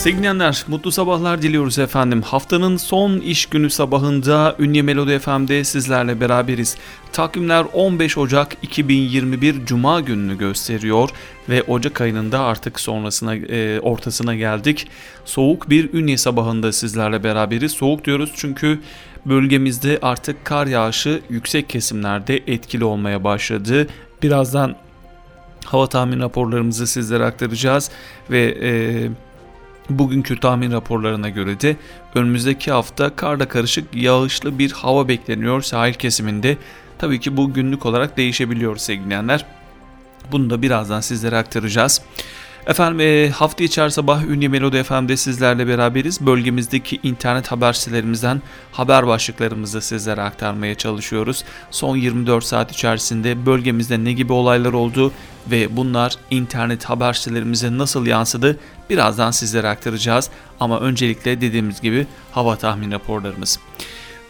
Sevgili mutlu sabahlar diliyoruz efendim. Haftanın son iş günü sabahında Ünye Melodi FM'de sizlerle beraberiz. Takvimler 15 Ocak 2021 Cuma gününü gösteriyor ve Ocak ayının da artık sonrasına e, ortasına geldik. Soğuk bir Ünye sabahında sizlerle beraberiz. Soğuk diyoruz çünkü bölgemizde artık kar yağışı yüksek kesimlerde etkili olmaya başladı. Birazdan hava tahmin raporlarımızı sizlere aktaracağız ve e, Bugünkü tahmin raporlarına göre de önümüzdeki hafta karla karışık yağışlı bir hava bekleniyor sahil kesiminde. Tabii ki bu günlük olarak değişebiliyor sevgilenler. Bunu da birazdan sizlere aktaracağız. Efendim e, hafta içi sabah Ünye Melodi FM'de sizlerle beraberiz. Bölgemizdeki internet haber sitelerimizden haber başlıklarımızı sizlere aktarmaya çalışıyoruz. Son 24 saat içerisinde bölgemizde ne gibi olaylar oldu ve bunlar internet haber sitelerimize nasıl yansıdı birazdan sizlere aktaracağız. Ama öncelikle dediğimiz gibi hava tahmin raporlarımız.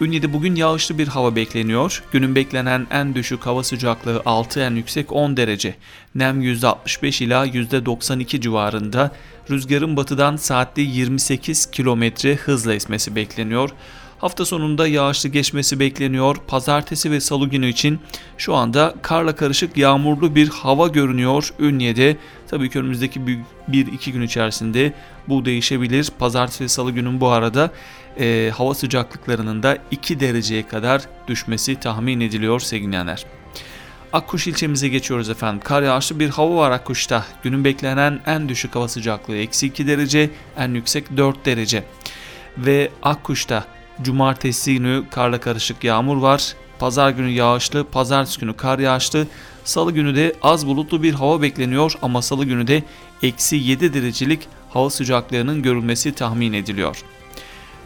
Ünye'de bugün yağışlı bir hava bekleniyor. Günün beklenen en düşük hava sıcaklığı 6 en yüksek 10 derece. Nem %65 ila %92 civarında. Rüzgarın batıdan saatte 28 km hızla esmesi bekleniyor. Hafta sonunda yağışlı geçmesi bekleniyor. Pazartesi ve salı günü için şu anda karla karışık yağmurlu bir hava görünüyor Ünye'de. Tabii ki önümüzdeki bir iki gün içerisinde bu değişebilir. Pazartesi ve salı günün bu arada e, hava sıcaklıklarının da 2 dereceye kadar düşmesi tahmin ediliyor sevgilenler. Akkuş ilçemize geçiyoruz efendim. Kar yağışlı bir hava var Akkuş'ta. Günün beklenen en düşük hava sıcaklığı eksi 2 derece, en yüksek 4 derece. Ve Akkuş'ta cumartesi günü karla karışık yağmur var. Pazar günü yağışlı, pazartesi günü kar yağışlı. Salı günü de az bulutlu bir hava bekleniyor ama salı günü de eksi 7 derecelik hava sıcaklığının görülmesi tahmin ediliyor.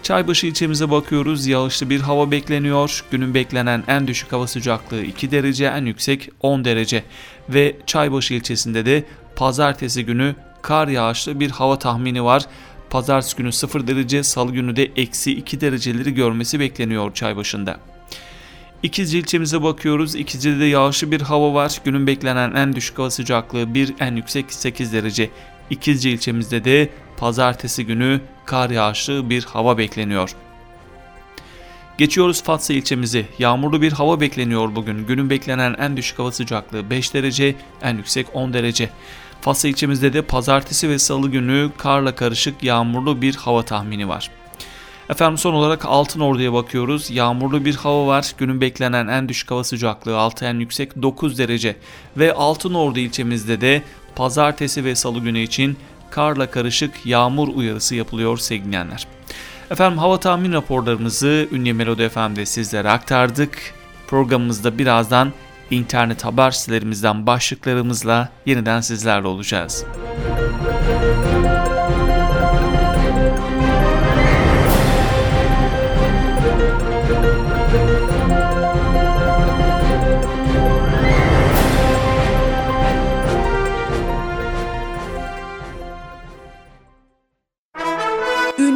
Çaybaşı ilçemize bakıyoruz. Yağışlı bir hava bekleniyor. Günün beklenen en düşük hava sıcaklığı 2 derece, en yüksek 10 derece. Ve Çaybaşı ilçesinde de pazartesi günü kar yağışlı bir hava tahmini var. Pazartesi günü 0 derece, salı günü de eksi 2 dereceleri görmesi bekleniyor Çaybaşı'nda. İkizce ilçemize bakıyoruz. İkizce'de de yağışlı bir hava var. Günün beklenen en düşük hava sıcaklığı 1, en yüksek 8 derece. İkizce ilçemizde de pazartesi günü kar yağışlı bir hava bekleniyor. Geçiyoruz Fatsa ilçemizi. Yağmurlu bir hava bekleniyor bugün. Günün beklenen en düşük hava sıcaklığı 5 derece, en yüksek 10 derece. Fatsa ilçemizde de pazartesi ve salı günü karla karışık yağmurlu bir hava tahmini var. Efendim son olarak Altın Ordu'ya bakıyoruz. Yağmurlu bir hava var. Günün beklenen en düşük hava sıcaklığı 6 en yüksek 9 derece. Ve Altın Ordu ilçemizde de pazartesi ve salı günü için karla karışık yağmur uyarısı yapılıyor sevgilenler. Efendim hava tahmin raporlarımızı Ünlü Melodi FM'de sizlere aktardık. Programımızda birazdan internet haber sitelerimizden başlıklarımızla yeniden sizlerle olacağız. Müzik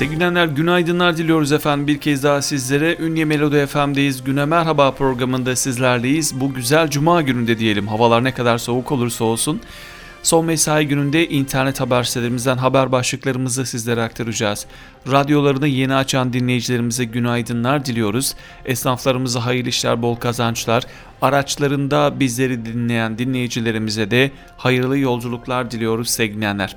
Sevgilenler günaydınlar diliyoruz efendim bir kez daha sizlere. Ünye Melodi FM'deyiz. Güne Merhaba programında sizlerleyiz. Bu güzel cuma gününde diyelim. Havalar ne kadar soğuk olursa olsun. Son mesai gününde internet haber sitelerimizden haber başlıklarımızı sizlere aktaracağız. Radyolarını yeni açan dinleyicilerimize günaydınlar diliyoruz. Esnaflarımıza hayırlı işler, bol kazançlar. Araçlarında bizleri dinleyen dinleyicilerimize de hayırlı yolculuklar diliyoruz sevgilenler.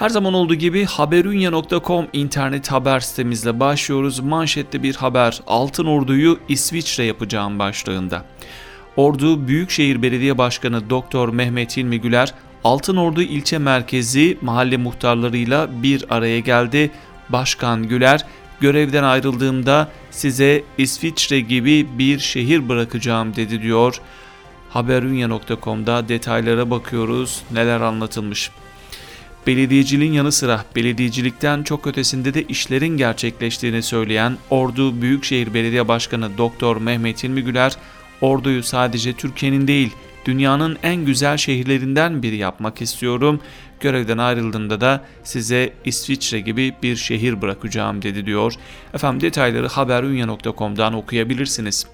Her zaman olduğu gibi haberunya.com internet haber sitemizle başlıyoruz. Manşette bir haber Altın Ordu'yu İsviçre yapacağım başlığında. Ordu Büyükşehir Belediye Başkanı Doktor Mehmet İlmi Güler, Altınordu ilçe merkezi mahalle muhtarlarıyla bir araya geldi. Başkan Güler, görevden ayrıldığımda size İsviçre gibi bir şehir bırakacağım dedi diyor. Haberunya.com'da detaylara bakıyoruz neler anlatılmış. Belediyeciliğin yanı sıra belediyecilikten çok ötesinde de işlerin gerçekleştiğini söyleyen Ordu Büyükşehir Belediye Başkanı Doktor Mehmet İlmi Güler, Ordu'yu sadece Türkiye'nin değil dünyanın en güzel şehirlerinden biri yapmak istiyorum. Görevden ayrıldığımda da size İsviçre gibi bir şehir bırakacağım dedi diyor. Efendim detayları haberunya.com'dan okuyabilirsiniz.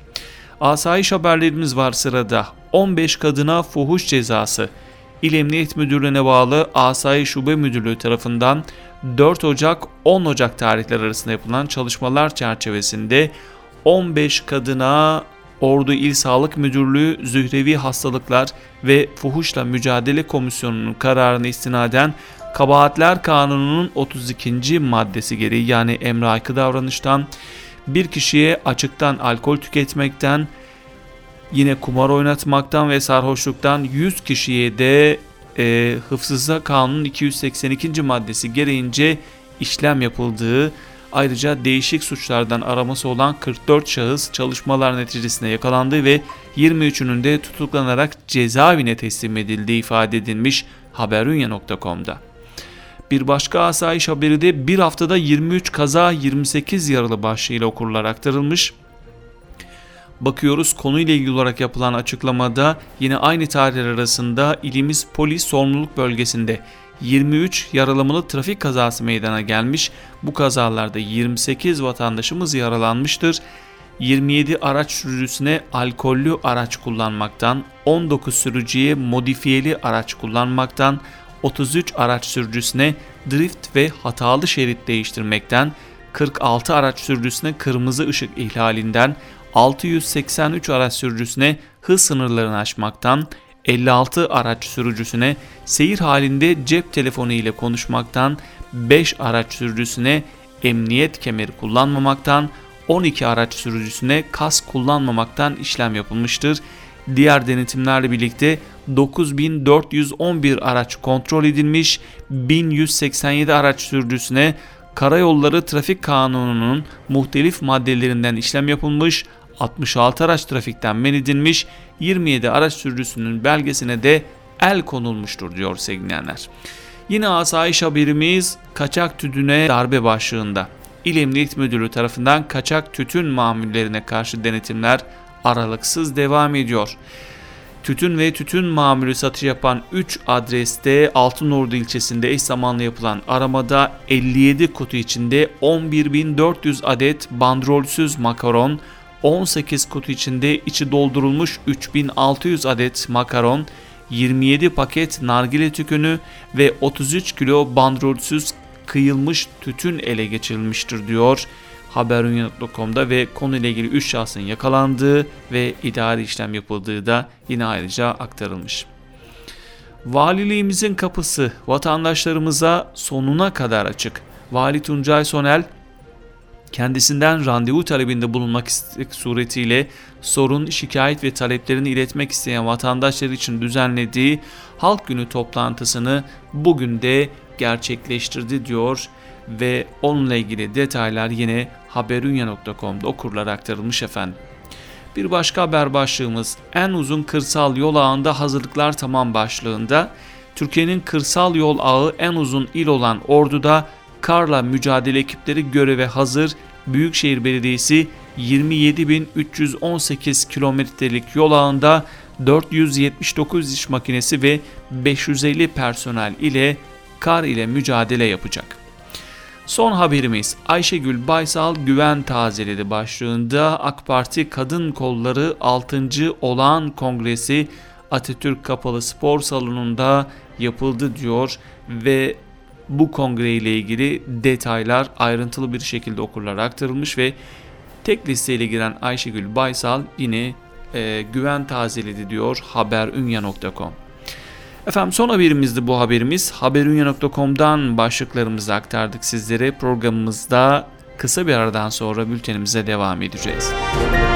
Asayiş haberlerimiz var sırada. 15 kadına fuhuş cezası. İl Emniyet Müdürlüğü'ne bağlı Asayiş Şube Müdürlüğü tarafından 4 Ocak 10 Ocak tarihler arasında yapılan çalışmalar çerçevesinde 15 kadına Ordu İl Sağlık Müdürlüğü Zührevi Hastalıklar ve Fuhuşla Mücadele Komisyonu'nun kararını istinaden Kabahatler Kanunu'nun 32. maddesi gereği yani emraki davranıştan bir kişiye açıktan alkol tüketmekten, yine kumar oynatmaktan ve sarhoşluktan 100 kişiye de e, Hıfzıza Kanunun 282. maddesi gereğince işlem yapıldığı Ayrıca değişik suçlardan araması olan 44 şahıs çalışmalar neticesinde yakalandı ve 23'ünün de tutuklanarak cezaevine teslim edildiği ifade edilmiş haberunya.com'da. Bir başka asayiş haberi de bir haftada 23 kaza 28 yaralı başlığıyla okurlar aktarılmış. Bakıyoruz konuyla ilgili olarak yapılan açıklamada yine aynı tarihler arasında ilimiz polis sorumluluk bölgesinde 23 yaralamalı trafik kazası meydana gelmiş. Bu kazalarda 28 vatandaşımız yaralanmıştır. 27 araç sürücüsüne alkollü araç kullanmaktan, 19 sürücüye modifiyeli araç kullanmaktan, 33 araç sürücüsüne drift ve hatalı şerit değiştirmekten, 46 araç sürücüsüne kırmızı ışık ihlalinden, 683 araç sürücüsüne hız sınırlarını aşmaktan, 56 araç sürücüsüne seyir halinde cep telefonu ile konuşmaktan, 5 araç sürücüsüne emniyet kemeri kullanmamaktan, 12 araç sürücüsüne kas kullanmamaktan işlem yapılmıştır. Diğer denetimlerle birlikte 9411 araç kontrol edilmiş, 1187 araç sürücüsüne Karayolları Trafik Kanunu'nun muhtelif maddelerinden işlem yapılmış, 66 araç trafikten men edilmiş, 27 araç sürücüsünün belgesine de el konulmuştur diyor sevgilenler. Yine asayiş haberimiz kaçak tütüne darbe başlığında. İl Emniyet Müdürlüğü tarafından kaçak tütün mamullerine karşı denetimler aralıksız devam ediyor. Tütün ve tütün mamülü satışı yapan 3 adreste Altınordu ilçesinde eş zamanlı yapılan aramada 57 kutu içinde 11.400 adet bandrolsüz makaron, 18 kutu içinde içi doldurulmuş 3600 adet makaron, 27 paket nargile tükünü ve 33 kilo bandrolsüz kıyılmış tütün ele geçirilmiştir diyor haberunya.com'da ve konuyla ilgili 3 şahsın yakalandığı ve idari işlem yapıldığı da yine ayrıca aktarılmış. Valiliğimizin kapısı vatandaşlarımıza sonuna kadar açık. Vali Tuncay Sonel kendisinden randevu talebinde bulunmak suretiyle sorun, şikayet ve taleplerini iletmek isteyen vatandaşlar için düzenlediği Halk Günü toplantısını bugün de gerçekleştirdi diyor ve onunla ilgili detaylar yine haberunya.com'da okurlar aktarılmış efendim. Bir başka haber başlığımız en uzun kırsal yol ağında hazırlıklar tamam başlığında Türkiye'nin kırsal yol ağı en uzun il olan Ordu'da karla mücadele ekipleri göreve hazır. Büyükşehir Belediyesi 27.318 kilometrelik yol ağında 479 iş makinesi ve 550 personel ile kar ile mücadele yapacak. Son haberimiz Ayşegül Baysal güven tazeledi başlığında AK Parti Kadın Kolları 6. Olağan Kongresi Atatürk Kapalı Spor Salonu'nda yapıldı diyor ve bu kongre ile ilgili detaylar ayrıntılı bir şekilde okurlara aktarılmış ve tek listeyle giren Ayşegül Baysal yine e, güven tazeledi diyor haberunya.com. Efendim son haberimizdi bu haberimiz. Haberunya.com'dan başlıklarımızı aktardık sizlere. Programımızda kısa bir aradan sonra bültenimize devam edeceğiz. Müzik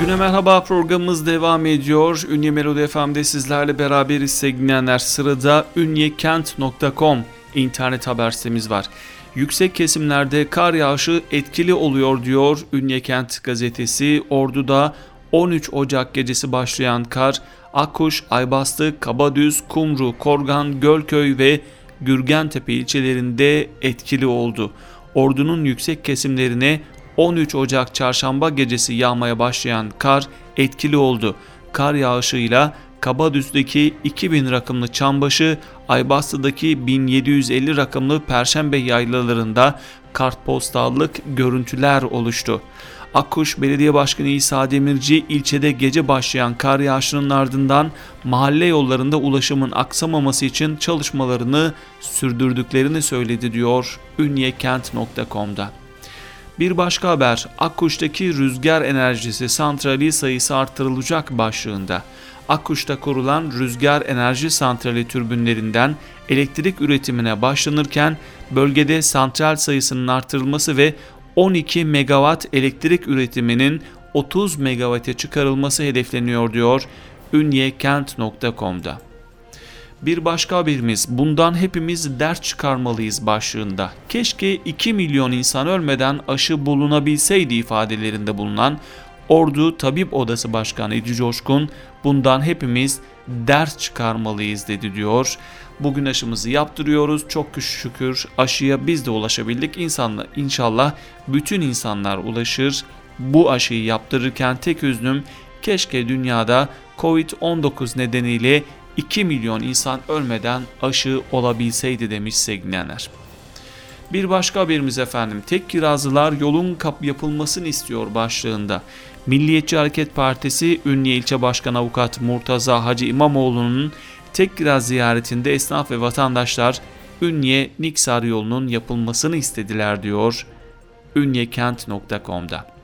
Güne Merhaba programımız devam ediyor. Ünye Melodi FM'de sizlerle beraberiz sevgili Sırada ünyekent.com internet haber sitemiz var. Yüksek kesimlerde kar yağışı etkili oluyor diyor Ünyekent gazetesi. Ordu'da 13 Ocak gecesi başlayan kar Akkuş, Aybastı, Kabadüz, Kumru, Korgan, Gölköy ve Gürgentepe ilçelerinde etkili oldu. Ordunun yüksek kesimlerine 13 Ocak çarşamba gecesi yağmaya başlayan kar etkili oldu. Kar yağışıyla Kabadüz'deki 2000 rakımlı Çambaşı, Aybastı'daki 1750 rakımlı Perşembe yaylalarında kartpostallık görüntüler oluştu. Akkuş Belediye Başkanı İsa Demirci ilçede gece başlayan kar yağışının ardından mahalle yollarında ulaşımın aksamaması için çalışmalarını sürdürdüklerini söyledi diyor ünyekent.com'da. Bir başka haber Akkuş'taki rüzgar enerjisi santrali sayısı artırılacak başlığında. Akkuş'ta kurulan rüzgar enerji santrali türbünlerinden elektrik üretimine başlanırken bölgede santral sayısının artırılması ve 12 megawatt elektrik üretiminin 30 megawatt'e çıkarılması hedefleniyor diyor ünyekent.com'da. Bir başka haberimiz bundan hepimiz ders çıkarmalıyız başlığında. Keşke 2 milyon insan ölmeden aşı bulunabilseydi ifadelerinde bulunan Ordu Tabip Odası Başkanı Edi Coşkun bundan hepimiz ders çıkarmalıyız dedi diyor. Bugün aşımızı yaptırıyoruz. Çok şükür aşıya biz de ulaşabildik. İnsanlar, inşallah bütün insanlar ulaşır. Bu aşıyı yaptırırken tek üzünüm keşke dünyada Covid-19 nedeniyle 2 milyon insan ölmeden aşı olabilseydi demiş sevgilenler. Bir başka haberimiz efendim tek kirazlılar yolun kap yapılmasını istiyor başlığında. Milliyetçi Hareket Partisi Ünye İlçe Başkanı Avukat Murtaza Hacı İmamoğlu'nun tek kiraz ziyaretinde esnaf ve vatandaşlar Ünye Niksar yolunun yapılmasını istediler diyor ünyekent.com'da.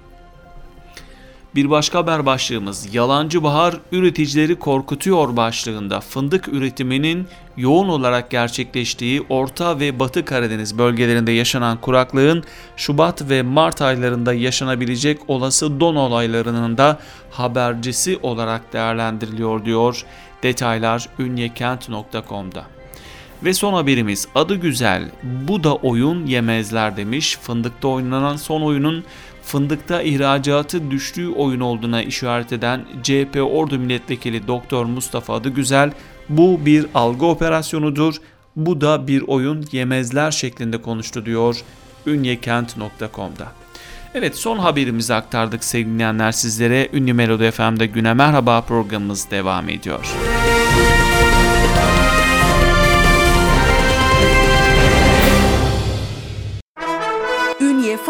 Bir başka haber başlığımız yalancı bahar üreticileri korkutuyor başlığında fındık üretiminin yoğun olarak gerçekleştiği Orta ve Batı Karadeniz bölgelerinde yaşanan kuraklığın Şubat ve Mart aylarında yaşanabilecek olası don olaylarının da habercisi olarak değerlendiriliyor diyor. Detaylar ünyekent.com'da. Ve son haberimiz adı güzel bu da oyun yemezler demiş. Fındıkta oynanan son oyunun fındıkta ihracatı düştüğü oyun olduğuna işaret eden CHP Ordu Milletvekili Doktor Mustafa Adıgüzel bu bir algı operasyonudur. Bu da bir oyun yemezler şeklinde konuştu diyor ünyekent.com'da. Evet son haberimizi aktardık sevgili sizlere. Ünlü Melodi FM'de Güne Merhaba programımız devam ediyor. Müzik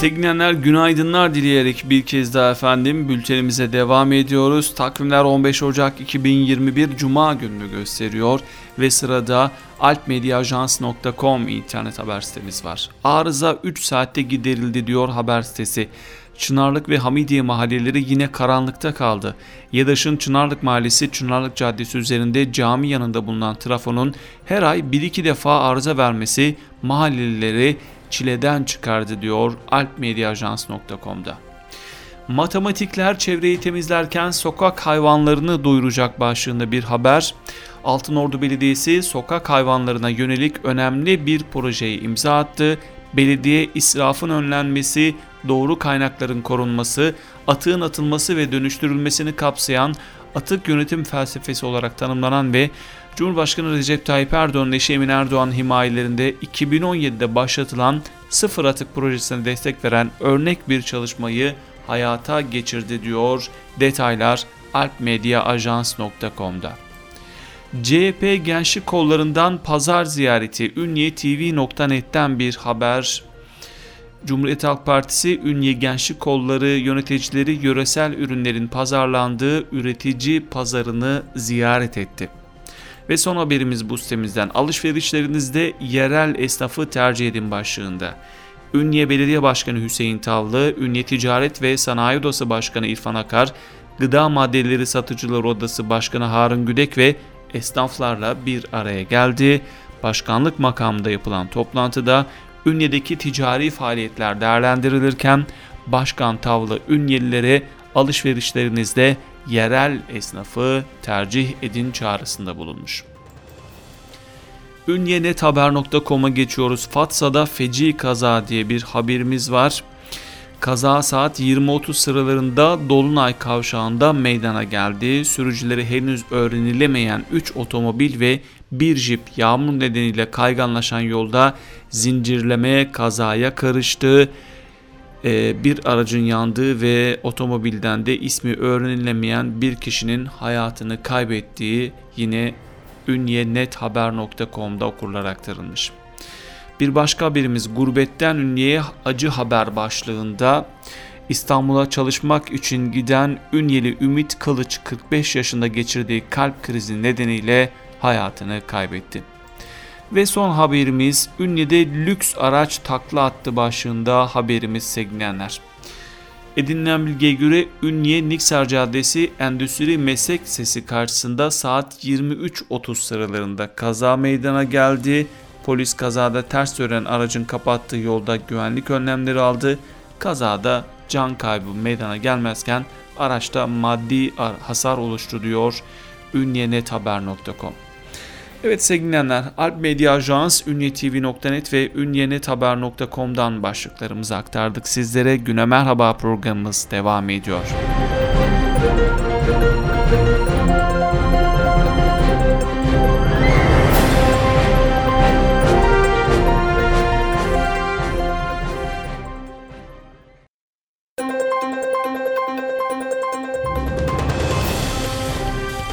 Sevgilenler günaydınlar dileyerek bir kez daha efendim bültenimize devam ediyoruz. Takvimler 15 Ocak 2021 Cuma gününü gösteriyor ve sırada alpmediaajans.com internet haber sitemiz var. Arıza 3 saatte giderildi diyor haber sitesi. Çınarlık ve Hamidiye mahalleleri yine karanlıkta kaldı. Yadaş'ın Çınarlık Mahallesi Çınarlık Caddesi üzerinde cami yanında bulunan trafonun her ay 1-2 defa arıza vermesi mahallelileri çileden çıkardı diyor alpmediaajans.com'da. Matematikler çevreyi temizlerken sokak hayvanlarını doyuracak başlığında bir haber. Altınordu Belediyesi sokak hayvanlarına yönelik önemli bir projeyi imza attı. Belediye israfın önlenmesi, doğru kaynakların korunması, atığın atılması ve dönüştürülmesini kapsayan atık yönetim felsefesi olarak tanımlanan ve Cumhurbaşkanı Recep Tayyip Erdoğan'ın eşi Emin Erdoğan himayelerinde 2017'de başlatılan sıfır atık projesine destek veren örnek bir çalışmayı hayata geçirdi diyor detaylar alpmediaajans.com'da. CHP Gençlik Kollarından pazar ziyareti Ünye TV.net'ten bir haber. Cumhuriyet Halk Partisi Ünye Gençlik Kolları yöneticileri yöresel ürünlerin pazarlandığı üretici pazarını ziyaret etti. Ve son haberimiz bu sitemizden alışverişlerinizde yerel esnafı tercih edin başlığında. Ünye Belediye Başkanı Hüseyin Tavlı, Ünye Ticaret ve Sanayi Odası Başkanı İrfan Akar, Gıda Maddeleri Satıcılar Odası Başkanı Harun Güdek ve esnaflarla bir araya geldi. Başkanlık makamında yapılan toplantıda Ünye'deki ticari faaliyetler değerlendirilirken Başkan Tavlı Ünyelilere alışverişlerinizde yerel esnafı tercih edin çağrısında bulunmuş. Ünyenethaber.com'a geçiyoruz. Fatsa'da feci kaza diye bir haberimiz var. Kaza saat 20.30 sıralarında Dolunay kavşağında meydana geldi. Sürücüleri henüz öğrenilemeyen 3 otomobil ve bir jip yağmur nedeniyle kayganlaşan yolda zincirleme kazaya karıştı. Ee, bir aracın yandığı ve otomobilden de ismi öğrenilemeyen bir kişinin hayatını kaybettiği yine ünyenethaber.com'da okurlar aktarılmış. Bir başka haberimiz Gurbetten Ünye'ye acı haber başlığında İstanbul'a çalışmak için giden Ünyeli Ümit Kılıç 45 yaşında geçirdiği kalp krizi nedeniyle hayatını kaybetti. Ve son haberimiz Ünye'de lüks araç takla attı başlığında haberimiz sevgilenler. Edinilen bilgiye göre Ünye Niksar Caddesi Endüstri Meslek Sesi karşısında saat 23.30 sıralarında kaza meydana geldi. Polis kazada ters dönen aracın kapattığı yolda güvenlik önlemleri aldı. Kazada can kaybı meydana gelmezken araçta maddi hasar oluştu diyor ünyenethaber.com. Evet sevgili dinleyenler Alp Medya Ajans, ünyetv.net ve ünyenethaber.com'dan başlıklarımızı aktardık sizlere. Güne Merhaba programımız devam ediyor.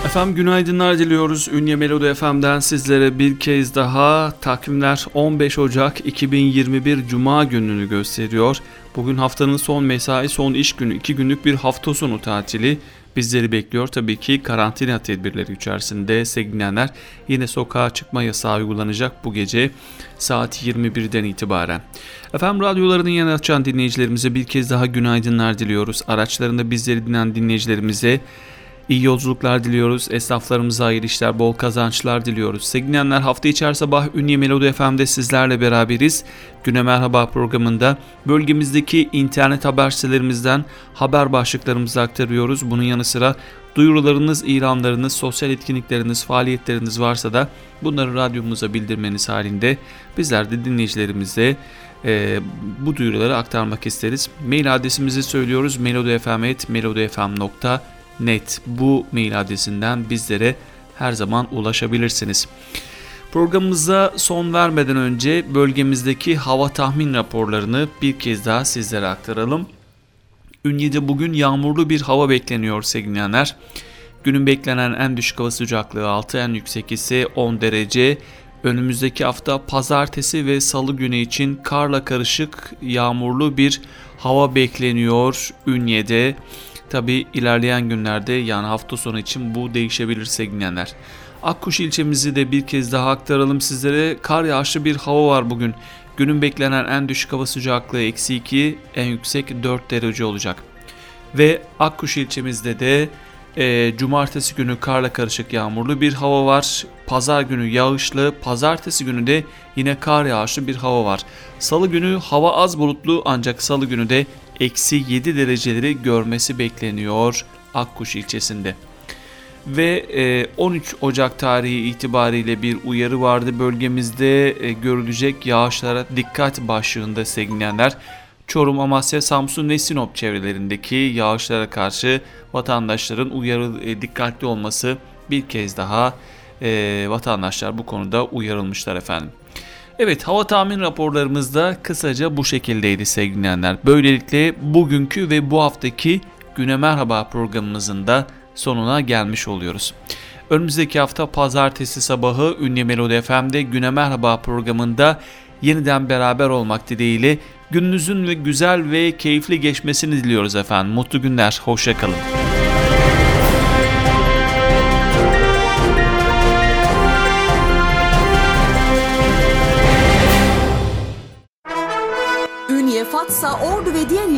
Efendim günaydınlar diliyoruz. Ünye Melodi FM'den sizlere bir kez daha takvimler 15 Ocak 2021 Cuma gününü gösteriyor. Bugün haftanın son mesai, son iş günü, 2 günlük bir hafta sonu tatili bizleri bekliyor. Tabii ki karantina tedbirleri içerisinde sevgilenler yine sokağa çıkma yasağı uygulanacak bu gece saat 21'den itibaren. Efendim radyolarının yanı açan dinleyicilerimize bir kez daha günaydınlar diliyoruz. Araçlarında bizleri dinleyen dinleyicilerimize İyi yolculuklar diliyoruz. Esnaflarımıza hayırlı işler, bol kazançlar diliyoruz. Sevgilenler hafta içer sabah Ünye Melodi FM'de sizlerle beraberiz. Güne Merhaba programında bölgemizdeki internet haber sitelerimizden haber başlıklarımızı aktarıyoruz. Bunun yanı sıra duyurularınız, ilanlarınız, sosyal etkinlikleriniz, faaliyetleriniz varsa da bunları radyomuza bildirmeniz halinde bizler de dinleyicilerimize e, bu duyuruları aktarmak isteriz. Mail adresimizi söylüyoruz melodifm.melodifm.com net bu mail adresinden bizlere her zaman ulaşabilirsiniz. Programımıza son vermeden önce bölgemizdeki hava tahmin raporlarını bir kez daha sizlere aktaralım. Ünye'de bugün yağmurlu bir hava bekleniyor sevgilenler. Günün beklenen en düşük hava sıcaklığı 6, en yüksek ise 10 derece. Önümüzdeki hafta pazartesi ve salı günü için karla karışık yağmurlu bir hava bekleniyor Ünye'de. Tabi ilerleyen günlerde yani hafta sonu için bu değişebilir sevgilenler. Akkuş ilçemizi de bir kez daha aktaralım sizlere. Kar yağışlı bir hava var bugün. Günün beklenen en düşük hava sıcaklığı eksi 2, en yüksek 4 derece olacak. Ve Akkuş ilçemizde de e, cumartesi günü karla karışık yağmurlu bir hava var. Pazar günü yağışlı, pazartesi günü de yine kar yağışlı bir hava var. Salı günü hava az bulutlu ancak salı günü de eksi 7 dereceleri görmesi bekleniyor Akkuş ilçesinde. Ve 13 e, Ocak tarihi itibariyle bir uyarı vardı bölgemizde e, görülecek yağışlara dikkat başlığında sevgilenler. Çorum, Amasya, Samsun ve Sinop çevrelerindeki yağışlara karşı vatandaşların uyarı e, dikkatli olması bir kez daha vatandaşlar bu konuda uyarılmışlar efendim. Evet hava tahmin raporlarımızda kısaca bu şekildeydi sevgili dinleyenler. Böylelikle bugünkü ve bu haftaki Güne Merhaba programımızın da sonuna gelmiş oluyoruz. Önümüzdeki hafta pazartesi sabahı Ünlü Melodi FM'de Güne Merhaba programında yeniden beraber olmak dileğiyle gününüzün ve güzel ve keyifli geçmesini diliyoruz efendim. Mutlu günler, hoşçakalın.